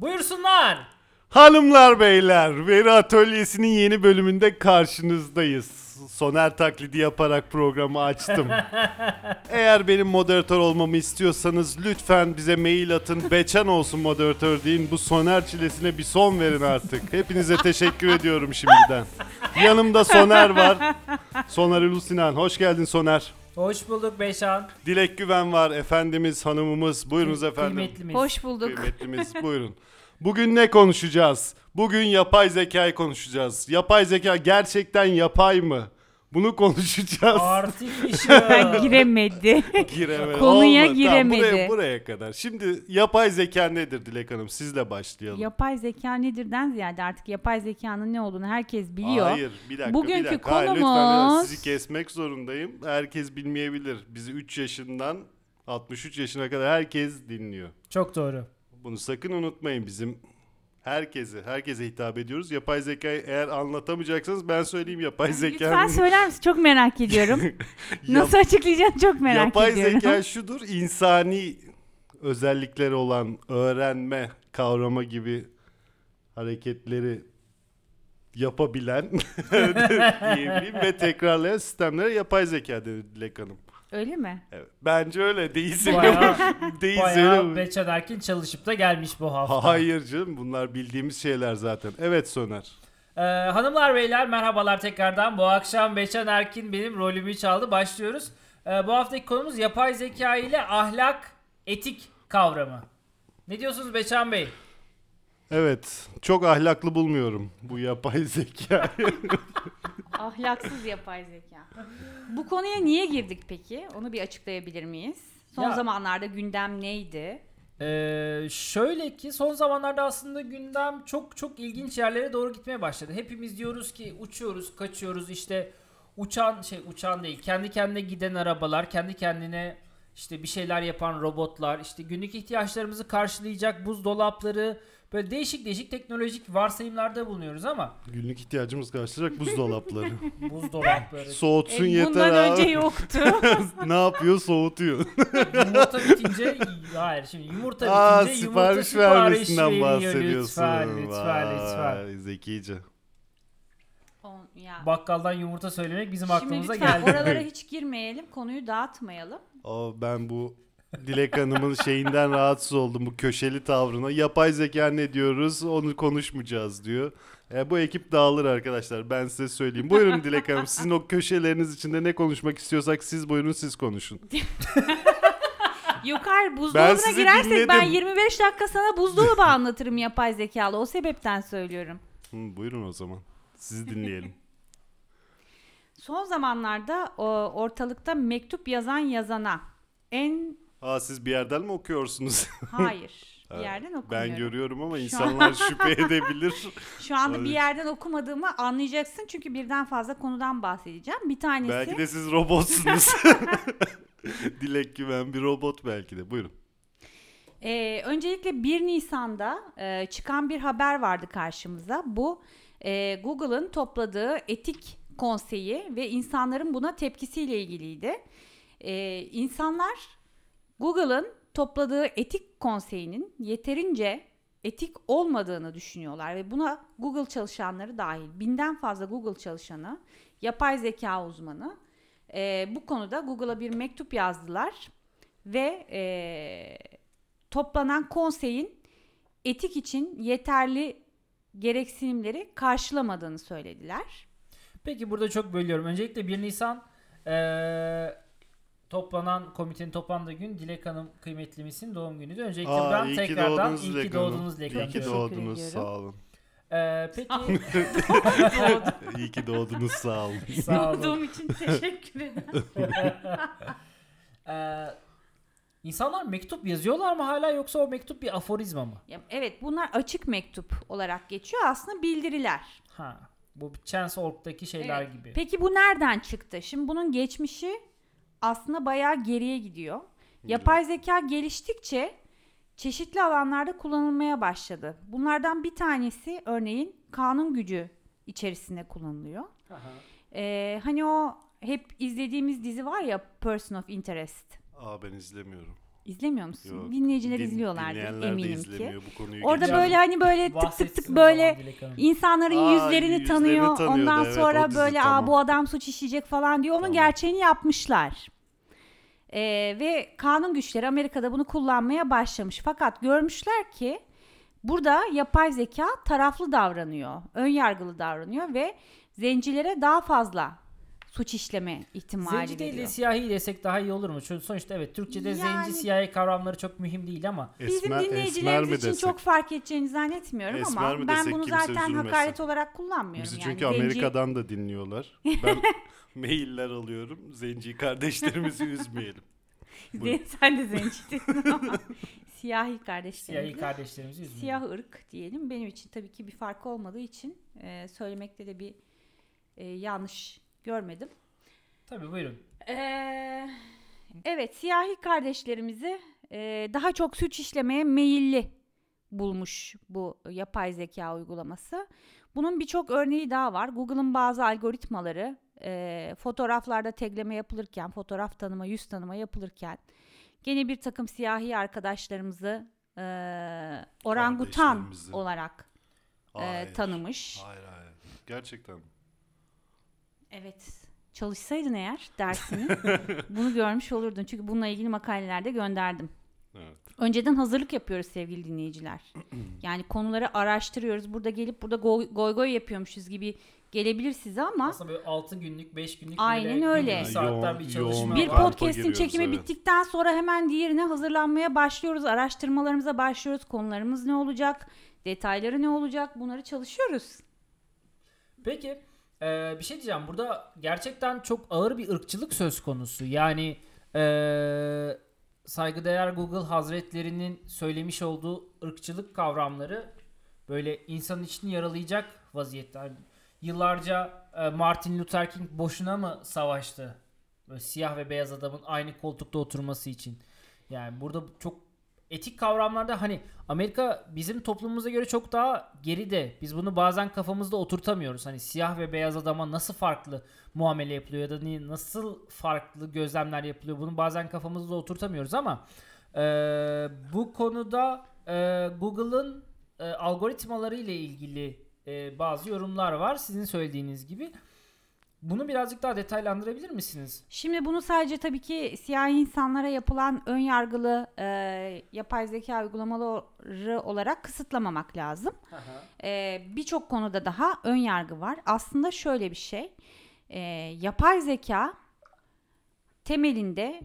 Buyursunlar. Hanımlar beyler, Veri Atölyesi'nin yeni bölümünde karşınızdayız. Soner taklidi yaparak programı açtım. Eğer benim moderatör olmamı istiyorsanız lütfen bize mail atın. Beçen olsun moderatör deyin. Bu Soner çilesine bir son verin artık. Hepinize teşekkür ediyorum şimdiden. Yanımda Soner var. Soner Ulusinan. Hoş geldin Soner. Hoş bulduk Beşan. Dilek Güven var. Efendimiz, hanımımız. Buyurunuz efendim. Kıymetlimiz. Hoş bulduk. Kıymetlimiz buyurun. Bugün ne konuşacağız? Bugün yapay zekayı konuşacağız. Yapay zeka gerçekten yapay mı? Bunu konuşacağız. Artificial. Giremedi. Giremedi. Konuya Olmadı. giremedi. Tamam, buraya, buraya kadar. Şimdi yapay zeka nedir Dilek Hanım? Sizle başlayalım. yapay zeka nedirden ziyade artık yapay zekanın ne olduğunu herkes biliyor. Hayır bir dakika Bugünkü bir dakika. Hayır, lütfen konumuz- sizi kesmek zorundayım. Herkes bilmeyebilir. Bizi 3 yaşından 63 yaşına kadar herkes dinliyor. Çok doğru. Bunu sakın unutmayın bizim herkese, herkese hitap ediyoruz. Yapay zekayı eğer anlatamayacaksanız ben söyleyeyim yapay zeka. Lütfen söyler misin? Çok merak ediyorum. Nasıl açıklayacaksın çok merak yapay ediyorum. zeka şudur, insani özellikleri olan öğrenme, kavrama gibi hareketleri yapabilen diyebileyim ve tekrarlayan sistemlere yapay zeka denir Dilek Hanım. Öyle mi? Evet. Bence öyle değilse Bayağı, değilse bayağı Beçan Erkin çalışıp da gelmiş bu hafta. Hayır canım bunlar bildiğimiz şeyler zaten. Evet Soner. Ee, hanımlar beyler merhabalar tekrardan. Bu akşam Beçan Erkin benim rolümü çaldı. Başlıyoruz. Ee, bu haftaki konumuz yapay zeka ile ahlak, etik kavramı. Ne diyorsunuz Beçan Bey? Evet, çok ahlaklı bulmuyorum bu yapay zeka. Ahlaksız yapay zeka. Bu konuya niye girdik peki? Onu bir açıklayabilir miyiz? Son Ya- zamanlarda gündem neydi? Ee, şöyle ki son zamanlarda aslında gündem çok çok ilginç yerlere doğru gitmeye başladı. Hepimiz diyoruz ki uçuyoruz, kaçıyoruz işte uçan şey uçan değil. Kendi kendine giden arabalar, kendi kendine işte bir şeyler yapan robotlar, işte günlük ihtiyaçlarımızı karşılayacak buzdolapları böyle değişik değişik teknolojik varsayımlarda bulunuyoruz ama Günlük ihtiyacımız karşılayacak buzdolapları. buzdolapları Soğutsun E, yeter bundan abi. önce yoktu. ne yapıyor? Soğutuyor. yumurta bitince hayır şimdi yumurta Aa, bitince yumurta sipariş sipariş vermesinden bahsediyorsun. Lütfen lütfen lütfen. Vay, zekice. On- ya. Bakkaldan yumurta söylemek bizim Şimdi aklımıza lütfen geldi. oralara hiç girmeyelim. Konuyu dağıtmayalım. O ben bu Dilek Hanım'ın şeyinden rahatsız oldum bu köşeli tavrına. Yapay zeka ne diyoruz? Onu konuşmayacağız diyor. E, bu ekip dağılır arkadaşlar. Ben size söyleyeyim. Buyurun Dilek Hanım. Sizin o köşeleriniz içinde ne konuşmak istiyorsak siz buyurun siz konuşun. Yok hayır buzdolabına sizi girersek dinledim. ben 25 dakika sana buzdolabı anlatırım yapay zekalı. O sebepten söylüyorum. Hı, buyurun o zaman. Sizi dinleyelim. Son zamanlarda o, ortalıkta mektup yazan yazana en Aa siz bir yerden mi okuyorsunuz? hayır bir yerden ben okumuyorum. görüyorum ama insanlar şüphe edebilir. Şu anda bir yerden okumadığımı anlayacaksın çünkü birden fazla konudan bahsedeceğim. Bir tanesi belki de siz robotsunuz. Dilek güven bir robot belki de. Buyurun. Ee, öncelikle 1 Nisan'da e, çıkan bir haber vardı karşımıza. Bu e, Google'ın topladığı etik konseyi ve insanların buna tepkisiyle ilgiliydi. E, insanlar Google'ın topladığı etik konseyinin yeterince etik olmadığını düşünüyorlar ve buna Google çalışanları dahil binden fazla Google çalışanı, yapay zeka uzmanı e, bu konuda Google'a bir mektup yazdılar ve e, toplanan konseyin etik için yeterli gereksinimleri karşılamadığını söylediler. Peki burada çok bölüyorum. Öncelikle 1 Nisan eee, toplanan komitenin toplandığı gün Dilek Hanım kıymetlimizin doğum günüydü. Öncelikle Aa, ben iyi ki tekrardan doğdunuz iyi Dilek ki Hanım. doğdunuz Dilek İyi Hanım. ki Teşekkür doğdunuz ediyorum. sağ olun. Eee, peki İyi ki doğdunuz sağ olun. sağ olun. Doğduğum için teşekkür ederim. Eee, insanlar mektup yazıyorlar mı hala yoksa o mektup bir aforizma mı? Ya, evet bunlar açık mektup olarak geçiyor aslında bildiriler. Ha. Bu Chance.org'daki şeyler Evet. gibi. Peki bu nereden çıktı? Şimdi bunun geçmişi aslında bayağı geriye gidiyor. Yapay zeka geliştikçe çeşitli alanlarda kullanılmaya başladı. Bunlardan bir tanesi örneğin kanun gücü içerisinde kullanılıyor. Aha. Ee, hani o hep izlediğimiz dizi var ya Person of Interest. Aa ben izlemiyorum. İzlemiyor musun? Yok. Dinleyiciler Din- izliyorlardır eminim ki. bu konuyu. Orada geçelim. böyle hani böyle tık tık tık böyle insanların Aa, yüzlerini yüzlerini tanıyor. tanıyordu, Ondan evet, sonra böyle tamam. Aa, bu adam suç işleyecek falan diyor. Onun Tamam. gerçeğini yapmışlar. Ee, ve kanun güçleri Amerika'da bunu kullanmaya başlamış. Fakat görmüşler ki burada yapay zeka taraflı davranıyor. Ön yargılı davranıyor ve zencilere daha fazla suç işleme ihtimali Zenci değil de veriyor. siyahi desek daha iyi olur mu? Çünkü sonuçta evet Türkçe'de Yani- zenci siyahi kavramları çok mühim değil ama Bizim Esmer- esmer mi dinleyicilerimiz için desek? çok fark edeceğini zannetmiyorum Esmer ama mi ben bunu zaten üzülmesin. hakaret olarak kullanmıyorum. Bizi yani. çünkü Zenci- Amerika'dan da dinliyorlar. Ben mailler alıyorum. Zenci kardeşlerimizi üzmeyelim. Buyurun. Sen de zencisin ama siyahi kardeşlerimiz. siyahi kardeşlerimizi üzmeyelim. Siyah ırk diyelim. Benim için tabii ki bir fark olmadığı için e, söylemekte de bir e, yanlış görmedim. Tabii buyurun. Ee, evet siyahi kardeşlerimizi e, daha çok suç işlemeye meyilli bulmuş bu yapay zeka uygulaması. Bunun birçok örneği daha var. Google'ın bazı algoritmaları e, fotoğraflarda tegleme yapılırken, fotoğraf tanıma, yüz tanıma yapılırken gene bir takım siyahi arkadaşlarımızı e, orangutan olarak e, Hayır. tanımış. Hayır hayır. Gerçekten. Evet. Çalışsaydın eğer dersini bunu görmüş olurdun. Çünkü bununla ilgili makalelerde gönderdim. Evet. Önceden hazırlık yapıyoruz sevgili dinleyiciler. Yani konuları araştırıyoruz. Burada gelip burada goy goy, goy yapıyormuşuz gibi gelebilir size ama Aslında böyle 6 günlük 5 günlük Aynen öyle. saatler bir çalışma yoğun bir podcast'in çekimi evet. bittikten sonra hemen diğerine hazırlanmaya başlıyoruz. Araştırmalarımıza başlıyoruz. Konularımız ne olacak? Detayları ne olacak? Bunları çalışıyoruz. Peki e, bir şey diyeceğim. Burada gerçekten çok ağır bir ırkçılık söz konusu. Yani e, saygıdeğer Google Hazretlerinin söylemiş olduğu ırkçılık kavramları böyle insanın içini yaralayacak vaziyette. Yani yıllarca e, Martin Luther King boşuna mı savaştı? Böyle siyah ve beyaz adamın aynı koltukta oturması için. Yani burada çok etik kavramlarda hani Amerika bizim toplumumuza göre çok daha geride. Biz bunu bazen kafamızda oturtamıyoruz. Hani siyah ve beyaz adama nasıl farklı muamele yapılıyor ya da nasıl farklı gözlemler yapılıyor. Bunu bazen kafamızda oturtamıyoruz ama e, bu konuda e, Google'ın e, algoritmaları ile ilgili e, bazı yorumlar var. Sizin söylediğiniz gibi. Bunu birazcık daha detaylandırabilir misiniz? Şimdi bunu sadece tabii ki siyahi insanlara yapılan ön yargılı e, yapay zeka uygulamaları olarak kısıtlamamak lazım. E, Birçok konuda daha ön yargı var. Aslında şöyle bir şey. E, yapay zeka temelinde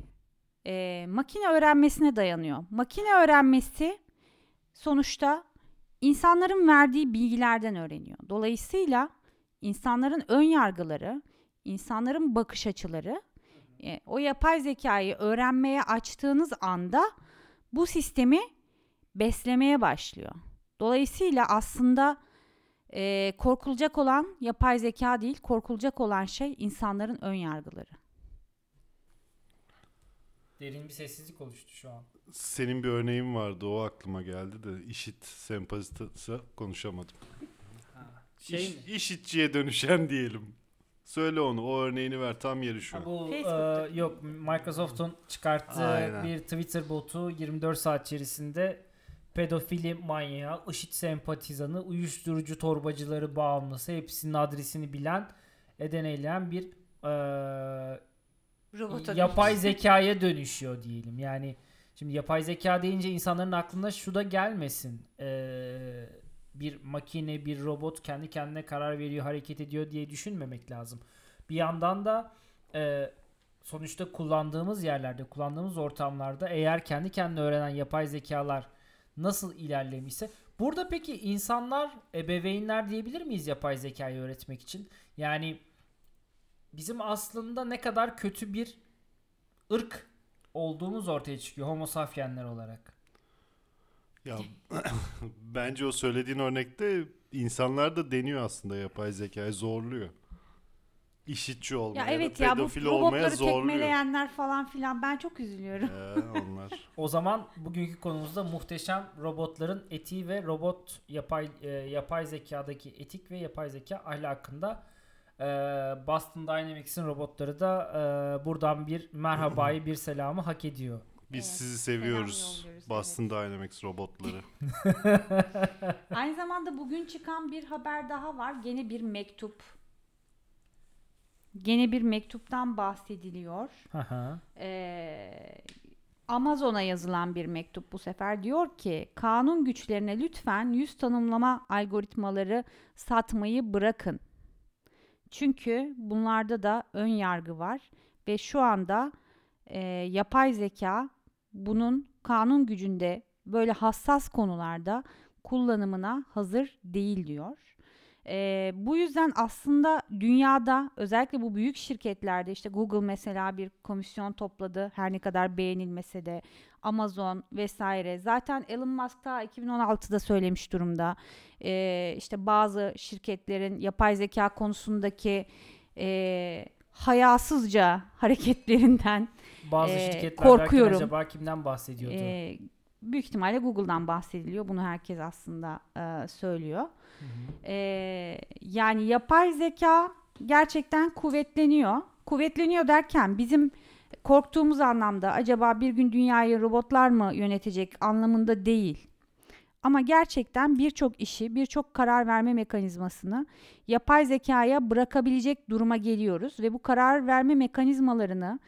e, makine öğrenmesine dayanıyor. Makine öğrenmesi sonuçta insanların verdiği bilgilerden öğreniyor. Dolayısıyla insanların ön yargıları, insanların bakış açıları e, o yapay zekayı öğrenmeye açtığınız anda bu sistemi beslemeye başlıyor. Dolayısıyla aslında e, korkulacak olan yapay zeka değil, korkulacak olan şey insanların ön yargıları. Derin bir sessizlik oluştu şu an. Senin bir örneğin vardı o aklıma geldi de işit sempatisi konuşamadım. Şey İş, mi? işitçiye dönüşen diyelim. Söyle onu o örneğini ver tam yeri şu Ha, an. bu Facebook'ta. e, yok Microsoft'un çıkarttığı Aynen. bir Twitter botu 24 saat içerisinde pedofili manyağı, IŞİD sempatizanı, uyuşturucu torbacıları bağımlısı hepsinin adresini bilen, eden eyleyen bir e, yapay zekaya dönüşüyor diyelim. Yani şimdi yapay zeka deyince insanların aklına şu da gelmesin. Ee, bir makine, bir robot kendi kendine karar veriyor, hareket ediyor diye düşünmemek lazım. Bir yandan da e, sonuçta kullandığımız yerlerde, kullandığımız ortamlarda eğer kendi kendine öğrenen yapay zekalar nasıl ilerlemişse burada peki insanlar, ebeveynler diyebilir miyiz yapay zekayı öğretmek için? Yani bizim aslında ne kadar kötü bir ırk olduğumuz ortaya çıkıyor homo sapienler olarak. Ya bence o söylediğin örnekte insanlar da deniyor aslında yapay zekayı zorluyor. İşitçi olmaya Ya ya evet da ya bu pedofil olmaya robotları zorluyor. tekmeleyenler falan filan ben çok üzülüyorum. Ee, onlar. O zaman bugünkü konumuzda muhteşem robotların etiği ve robot yapay e, yapay zekadaki etik ve yapay zeka ahlakında e, Boston Dynamics'in robotları da e, buradan bir merhabayı bir selamı hak ediyor. Biz Evet, sizi selam seviyoruz. yolluyoruz, Boston Dynamics robotları. Aynı zamanda bugün çıkan bir haber daha var. Gene bir mektup. Gene bir mektuptan bahsediliyor. Hı hı. Ee, Amazon'a yazılan bir mektup bu sefer diyor ki kanun güçlerine lütfen yüz tanımlama algoritmaları satmayı bırakın. Çünkü bunlarda da ön yargı var ve şu anda e, yapay zeka bunun kanun gücünde böyle hassas konularda kullanımına hazır değil diyor. Ee, bu yüzden aslında dünyada özellikle bu büyük şirketlerde işte Google mesela bir komisyon topladı her ne kadar beğenilmese de Amazon vesaire zaten Elon Musk da 2016'da söylemiş durumda Ee, işte bazı şirketlerin yapay zeka konusundaki e, hayasızca hareketlerinden Bazı Ee, şirketler korkuyorum. acaba kimden bahsediyordu? e, büyük ihtimalle Google'dan bahsediliyor bunu herkes aslında e, söylüyor. Hı hı. Ee, yani yapay zeka gerçekten kuvvetleniyor. Kuvvetleniyor derken bizim korktuğumuz anlamda acaba bir gün dünyayı robotlar mı yönetecek anlamında değil. Ama gerçekten birçok işi, birçok karar verme mekanizmasını yapay zekaya bırakabilecek duruma geliyoruz ve bu karar verme mekanizmalarını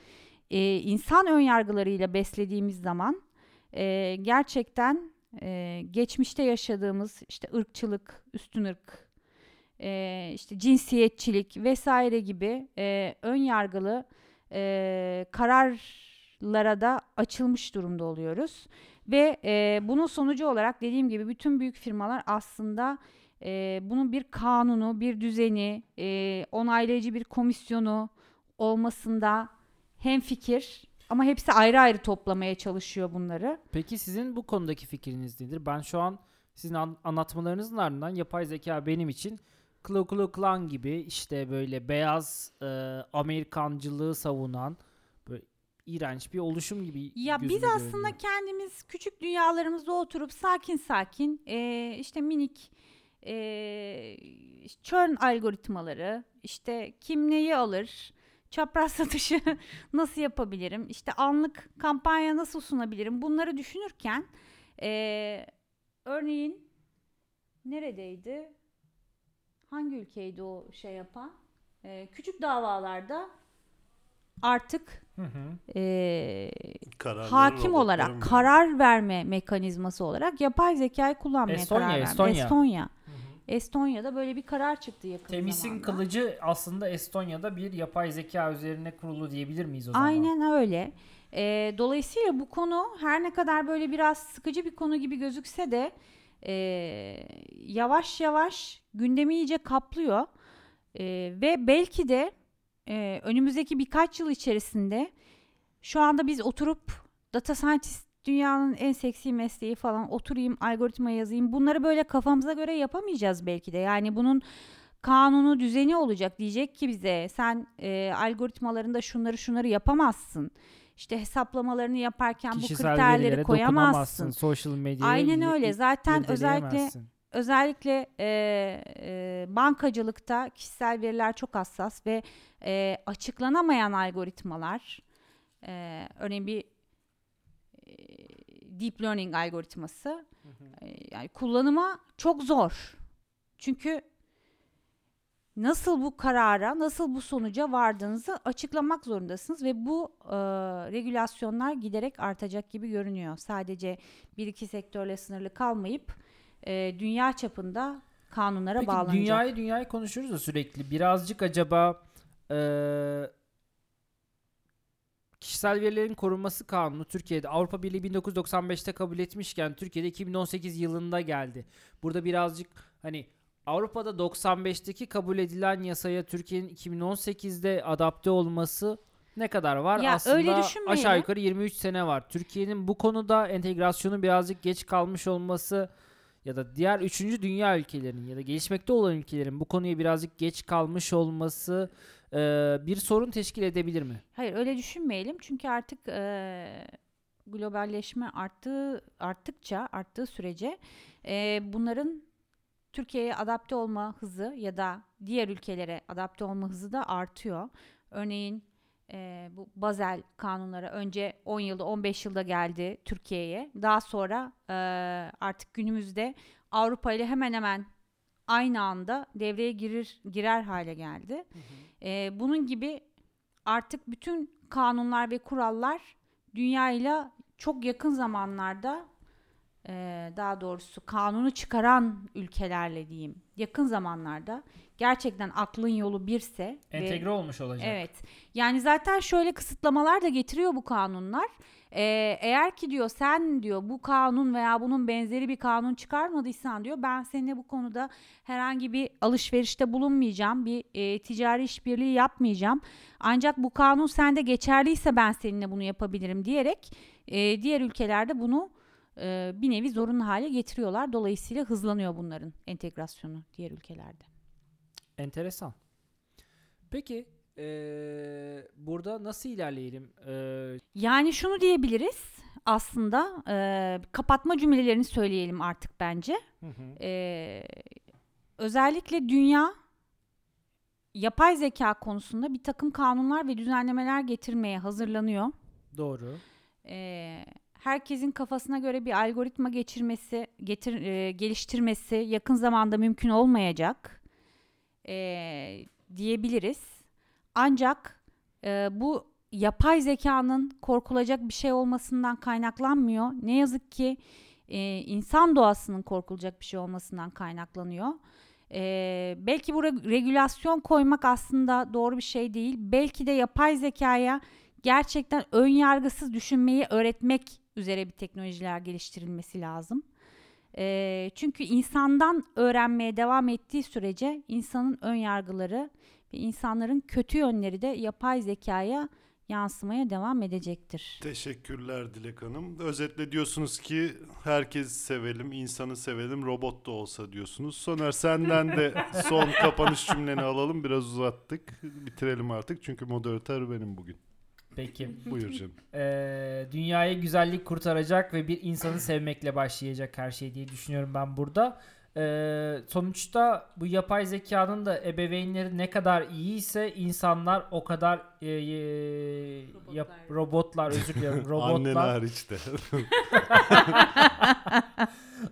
e, insan önyargılarıyla beslediğimiz zaman e, gerçekten e, geçmişte yaşadığımız işte ırkçılık, üstün ırk, e, işte cinsiyetçilik vesaire gibi e, ön yargılı e, kararlara da açılmış durumda oluyoruz. Ve e, bunun sonucu olarak dediğim gibi bütün büyük firmalar aslında e, bunun bir kanunu, bir düzeni, e, onaylayıcı bir komisyonu olmasında hem fikir ama hepsi ayrı ayrı toplamaya çalışıyor bunları. Peki sizin bu konudaki fikriniz nedir? Ben şu an sizin an- anlatmalarınızın ardından yapay zeka benim için Klu Klu Klan gibi işte böyle beyaz e, Amerikancılığı savunan iğrenç bir oluşum gibi Ya biz gözüme aslında görünüyor. kendimiz küçük dünyalarımızda oturup sakin sakin eee, işte minik eee churn algoritmaları işte kim neyi alır çapraz satışı nasıl yapabilirim işte anlık kampanya nasıl sunabilirim bunları düşünürken eee, örneğin neredeydi hangi ülkeydi o şey yapan Eee, küçük davalarda artık Hı hı. eee Kararları hakim olarak mı? karar verme mekanizması olarak yapay zekayı kullanmaya Estonya, karar verdi. Estonya. Estonya. Estonya'da böyle bir karar çıktı yakın Temis'in zamanda. kılıcı aslında Estonya'da bir yapay zeka üzerine kurulu diyebilir miyiz o zaman? Aynen öyle. Ee, dolayısıyla bu konu her ne kadar böyle biraz sıkıcı bir konu gibi gözükse de e, yavaş yavaş gündemi iyice kaplıyor. E, ve belki de e, önümüzdeki birkaç yıl içerisinde şu anda biz oturup data scientist dünyanın en seksi mesleği falan oturayım algoritma yazayım bunları böyle kafamıza göre yapamayacağız belki de yani bunun kanunu düzeni olacak diyecek ki bize sen e, algoritmalarında şunları şunları yapamazsın işte hesaplamalarını yaparken bu Kişisel kriterleri verilere koyamazsın. Social medyaya Aynen öyle. Zaten özellikle. Özellikle e, e, bankacılıkta kişisel veriler çok hassas ve e, açıklanamayan algoritmalar e, örneğin bir e, deep learning algoritması e, yani kullanıma çok zor. Çünkü nasıl bu karara, nasıl bu sonuca vardığınızı açıklamak zorundasınız ve bu e, regülasyonlar giderek artacak gibi görünüyor. Sadece bir iki sektörle sınırlı kalmayıp e, dünya çapında kanunlara Peki bağlanacak. dünyayı dünyayı konuşuyoruz da sürekli. Birazcık acaba eee, kişisel verilerin korunması kanunu Türkiye'de Avrupa Birliği 1995'te kabul etmişken Türkiye'de 2018 yılında geldi. Burada birazcık hani Avrupa'da 95'teki kabul edilen yasaya Türkiye'nin 2018'de adapte olması ne kadar var? Ya Aslında öyle aşağı yukarı 23 sene var. Türkiye'nin bu konuda entegrasyonu birazcık geç kalmış olması ya da diğer 3. dünya ülkelerinin ya da gelişmekte olan ülkelerin bu konuya birazcık geç kalmış olması e, bir sorun teşkil edebilir mi? Hayır öyle düşünmeyelim çünkü artık e, globalleşme arttığı arttıkça arttığı sürece e, bunların Türkiye'ye adapte olma hızı ya da diğer ülkelere adapte olma hızı da artıyor. Örneğin e, bu Bazel kanunları önce 10 yılda 15 yılda geldi Türkiye'ye. Daha sonra e, artık günümüzde Avrupa ile hemen hemen aynı anda devreye girir girer hale geldi. E, bunun gibi artık bütün kanunlar ve kurallar dünyayla çok yakın zamanlarda daha doğrusu kanunu çıkaran ülkelerle diyeyim yakın zamanlarda gerçekten aklın yolu birse ve- Entegre olmuş olacak. Evet. Yani zaten şöyle kısıtlamalar da getiriyor bu kanunlar. Ee, eğer ki diyor sen diyor bu kanun veya bunun benzeri bir kanun çıkarmadıysan diyor ben seninle bu konuda herhangi bir alışverişte bulunmayacağım, bir e, ticari işbirliği yapmayacağım. Ancak bu kanun sende geçerliyse ben seninle bunu yapabilirim diyerek e, diğer ülkelerde bunu e, bir nevi zorunlu hale getiriyorlar. Dolayısıyla hızlanıyor bunların entegrasyonu diğer ülkelerde. Enteresan. Peki eee, burada nasıl ilerleyelim? Eee, Yani şunu diyebiliriz aslında e, kapatma cümlelerini söyleyelim artık bence. E, özellikle dünya yapay zeka konusunda bir takım kanunlar ve düzenlemeler getirmeye hazırlanıyor. doğru. E, herkesin kafasına göre bir algoritma geçirmesi, getir, e, geliştirmesi yakın zamanda mümkün olmayacak e, diyebiliriz. Ancak e, bu yapay zekanın korkulacak bir şey olmasından kaynaklanmıyor. Ne yazık ki e, insan doğasının korkulacak bir şey olmasından kaynaklanıyor. E, belki bu reg- regülasyon koymak aslında doğru bir şey değil. Belki de yapay zekaya gerçekten ön yargısız düşünmeyi öğretmek üzere bir teknolojiler geliştirilmesi lazım. E, çünkü insandan öğrenmeye devam ettiği sürece insanın ön yargıları ve insanların kötü yönleri de yapay zekaya yansımaya devam edecektir. Teşekkürler Dilek Hanım. Özetle diyorsunuz ki herkesi sevelim, insanı sevelim, robot da olsa diyorsunuz. Soner senden de son kapanış cümleni alalım. Biraz uzattık. Bitirelim artık çünkü moderatör benim bugün. Peki. Buyur canım. Eee dünyayı güzellik kurtaracak ve bir insanı sevmekle başlayacak her şey diye düşünüyorum ben burada. Eee, sonuçta bu yapay zekanın da ebeveynleri ne kadar iyiyse insanlar o kadar eee, yap, robotlar özür Annen robotlar hariç de.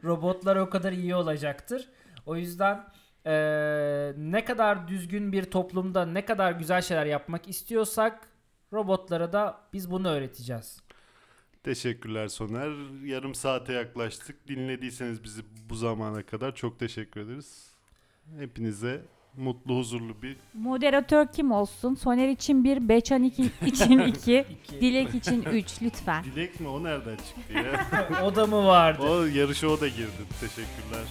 robotlar o kadar iyi olacaktır. O yüzden eee, ne kadar düzgün bir toplumda ne kadar güzel şeyler yapmak istiyorsak robotlara da biz bunu öğreteceğiz. Teşekkürler Soner. Yarım saate yaklaştık. Dinlediyseniz bizi bu zamana kadar çok teşekkür ederiz. Hepinize mutlu, huzurlu bir Moderatör kim olsun? Soner için bir, Beçan iki- için iki, İki. Dilek için üç lütfen. dilek mi? O nereden çıktı ya? o da mı vardı? o yarışa o da girdi. Teşekkürler.